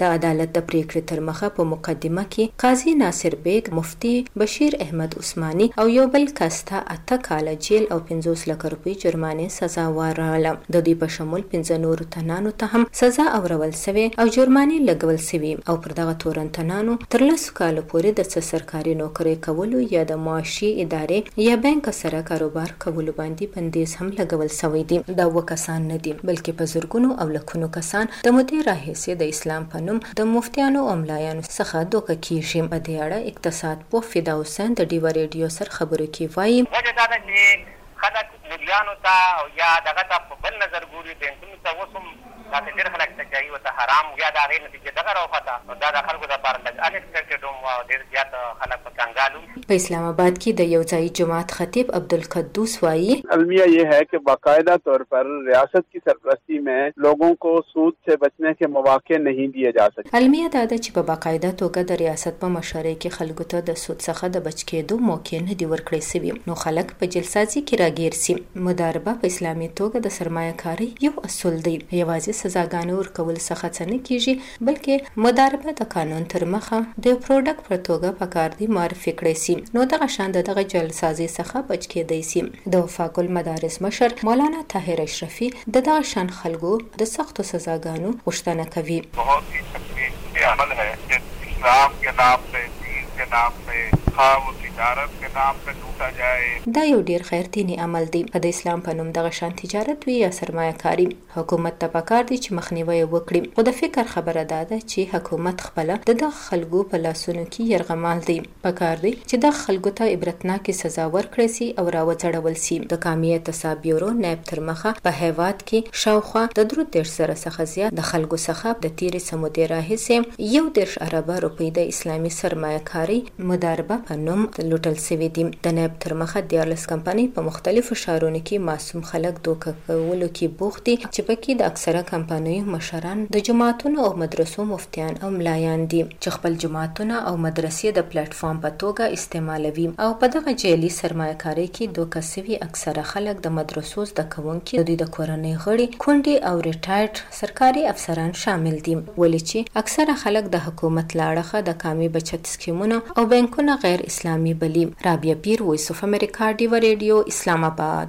د عدالت د پرېکړې تر مخه په مقدمه کې قاضي ناصر بېګ، مفتي بشیر احمد عثماني او یو بل کس ته اته کاله جېل او پنځوس لکه روپۍ جرمانې سزا واروله. د دوی په شمول پنځه نورو تنانو ته هم سزا اورول شوې او جرمانې لګول شوي او پر دغه تورن تنانو تر لسو کالو پورې د څه سرکاري نوکرۍ کولو یا د معاشي ادارې یا بانک سره کاروبار کولو باندي بندیز هم لګول سوی دي. دا اووه کسان نه دي بلکه په زرګونو او لکونو کسان د مودې راهیسې د اسلام په نوم د مفتیانو او ملایانو څخه دوکه کیږي. په دې اړه اقتصاد پوه فدا حسین د ډیوه ریډیو سر خبرو کې وايي. وجه دا ده چې خلک ملیانو ته او یا دغه ته په بل نظر ګوري، بینکونو ته اوس هم داسې ډېر خلک شته چې هغوی ورته حرام وي، بیا د هغې نتیجه دغه راوخته، نو دا د خلکو لپاره لږ ان ایکسپیکټډ هم وه او ډېر زیات خلک په کنګال هم شول. په اسلام آباد کې د یو ځايي جومات خطیب عبدالقدوس وايي. المیہ یہ ہے کہ باقاعدہ طور پر ریاست کی سرپرستی میں لوگوں کو سود سے بچنے کے مواقع نہیں دیے جا سکے۔ المیہ دا ده چې په باقاعده توګه د ریاست په مشرۍ کې خلکو ته د سود څخه د بچ کېدو موقع نه دي ورکړې شوي، نو خلک په جعلسازي کې راګیر شي. مداربه په اسلامي توګه د سرمایه کارۍ یو اصول دی، یوازې سزاګانې ورکولو څخه څه نه کیږي، بلکې مداربه د قانون تر مخه د یو پروډکټ پر توګه پکار دی معرفي کړی شي، نو دغه شان د دغه جعلسازۍ څخه بچ کیدای شي. د وفاق المدارس مشر مولانا طاهر اشرفي د دغه شان خلکو د سختو سزاګانو غوښتنه کوي. بهت هی تکلیف دې عمل هې چې اسلام کې نام پې، دین کې نام پې، خا و تجارت کې نام پې، دا یو ډیر خیرتینی عمل دی که د اسلام په نوم دغه شان تجارت وی یا سرمایه کاری حکومت ته پکار دی چی مخنیوی یې وکړي خو د فکر خبره دا ده چی حکومت خپله د دغه خلګو په لاسونو کی یرغمال دی پکار دی چی دغه خلګو ته عبرتناکی سزا ورکړی سی او را وځړول سی. د قامي اعتصاب بیورو، نیب، تر مخه په هیواد کې شاوخوا د درو دېرش زره څخه زیات د خلکو څخه د تیرې څه مودې راهیسې یو دېرش اربه روپۍ د اسلامي سرمایه کارۍ مداربه په نوم لوټل شوي دي. د نېب تر مخه دیارلس کمپنۍ په مختلفو ښارونو کې معصوم خلک دوکه کولو کې بوخت دي چې په کې د اکثره کمپنیو مشران د جوماتونو او مدرسو مفتیان او ملایان دي چې خپل جوماتونه او مدرسې د پلټ فارم په توګه استعمالوي او په دغه جعلي سرمایه کارۍ کې دوکه شوي اکثره خلک د مدرسو زده کوونکي، د دوی د کورنۍ غړي، کونډې او ریټایرډ سرکاري افسران شامل دي، ولې چې اکثره خلک د حکومت له اړخه د قامي بچت سکیمونه او بانکونه غیر اسلامي بلي. رابعه پیر وایس اف امریکا ډیوه ریډیو اسلام اباد.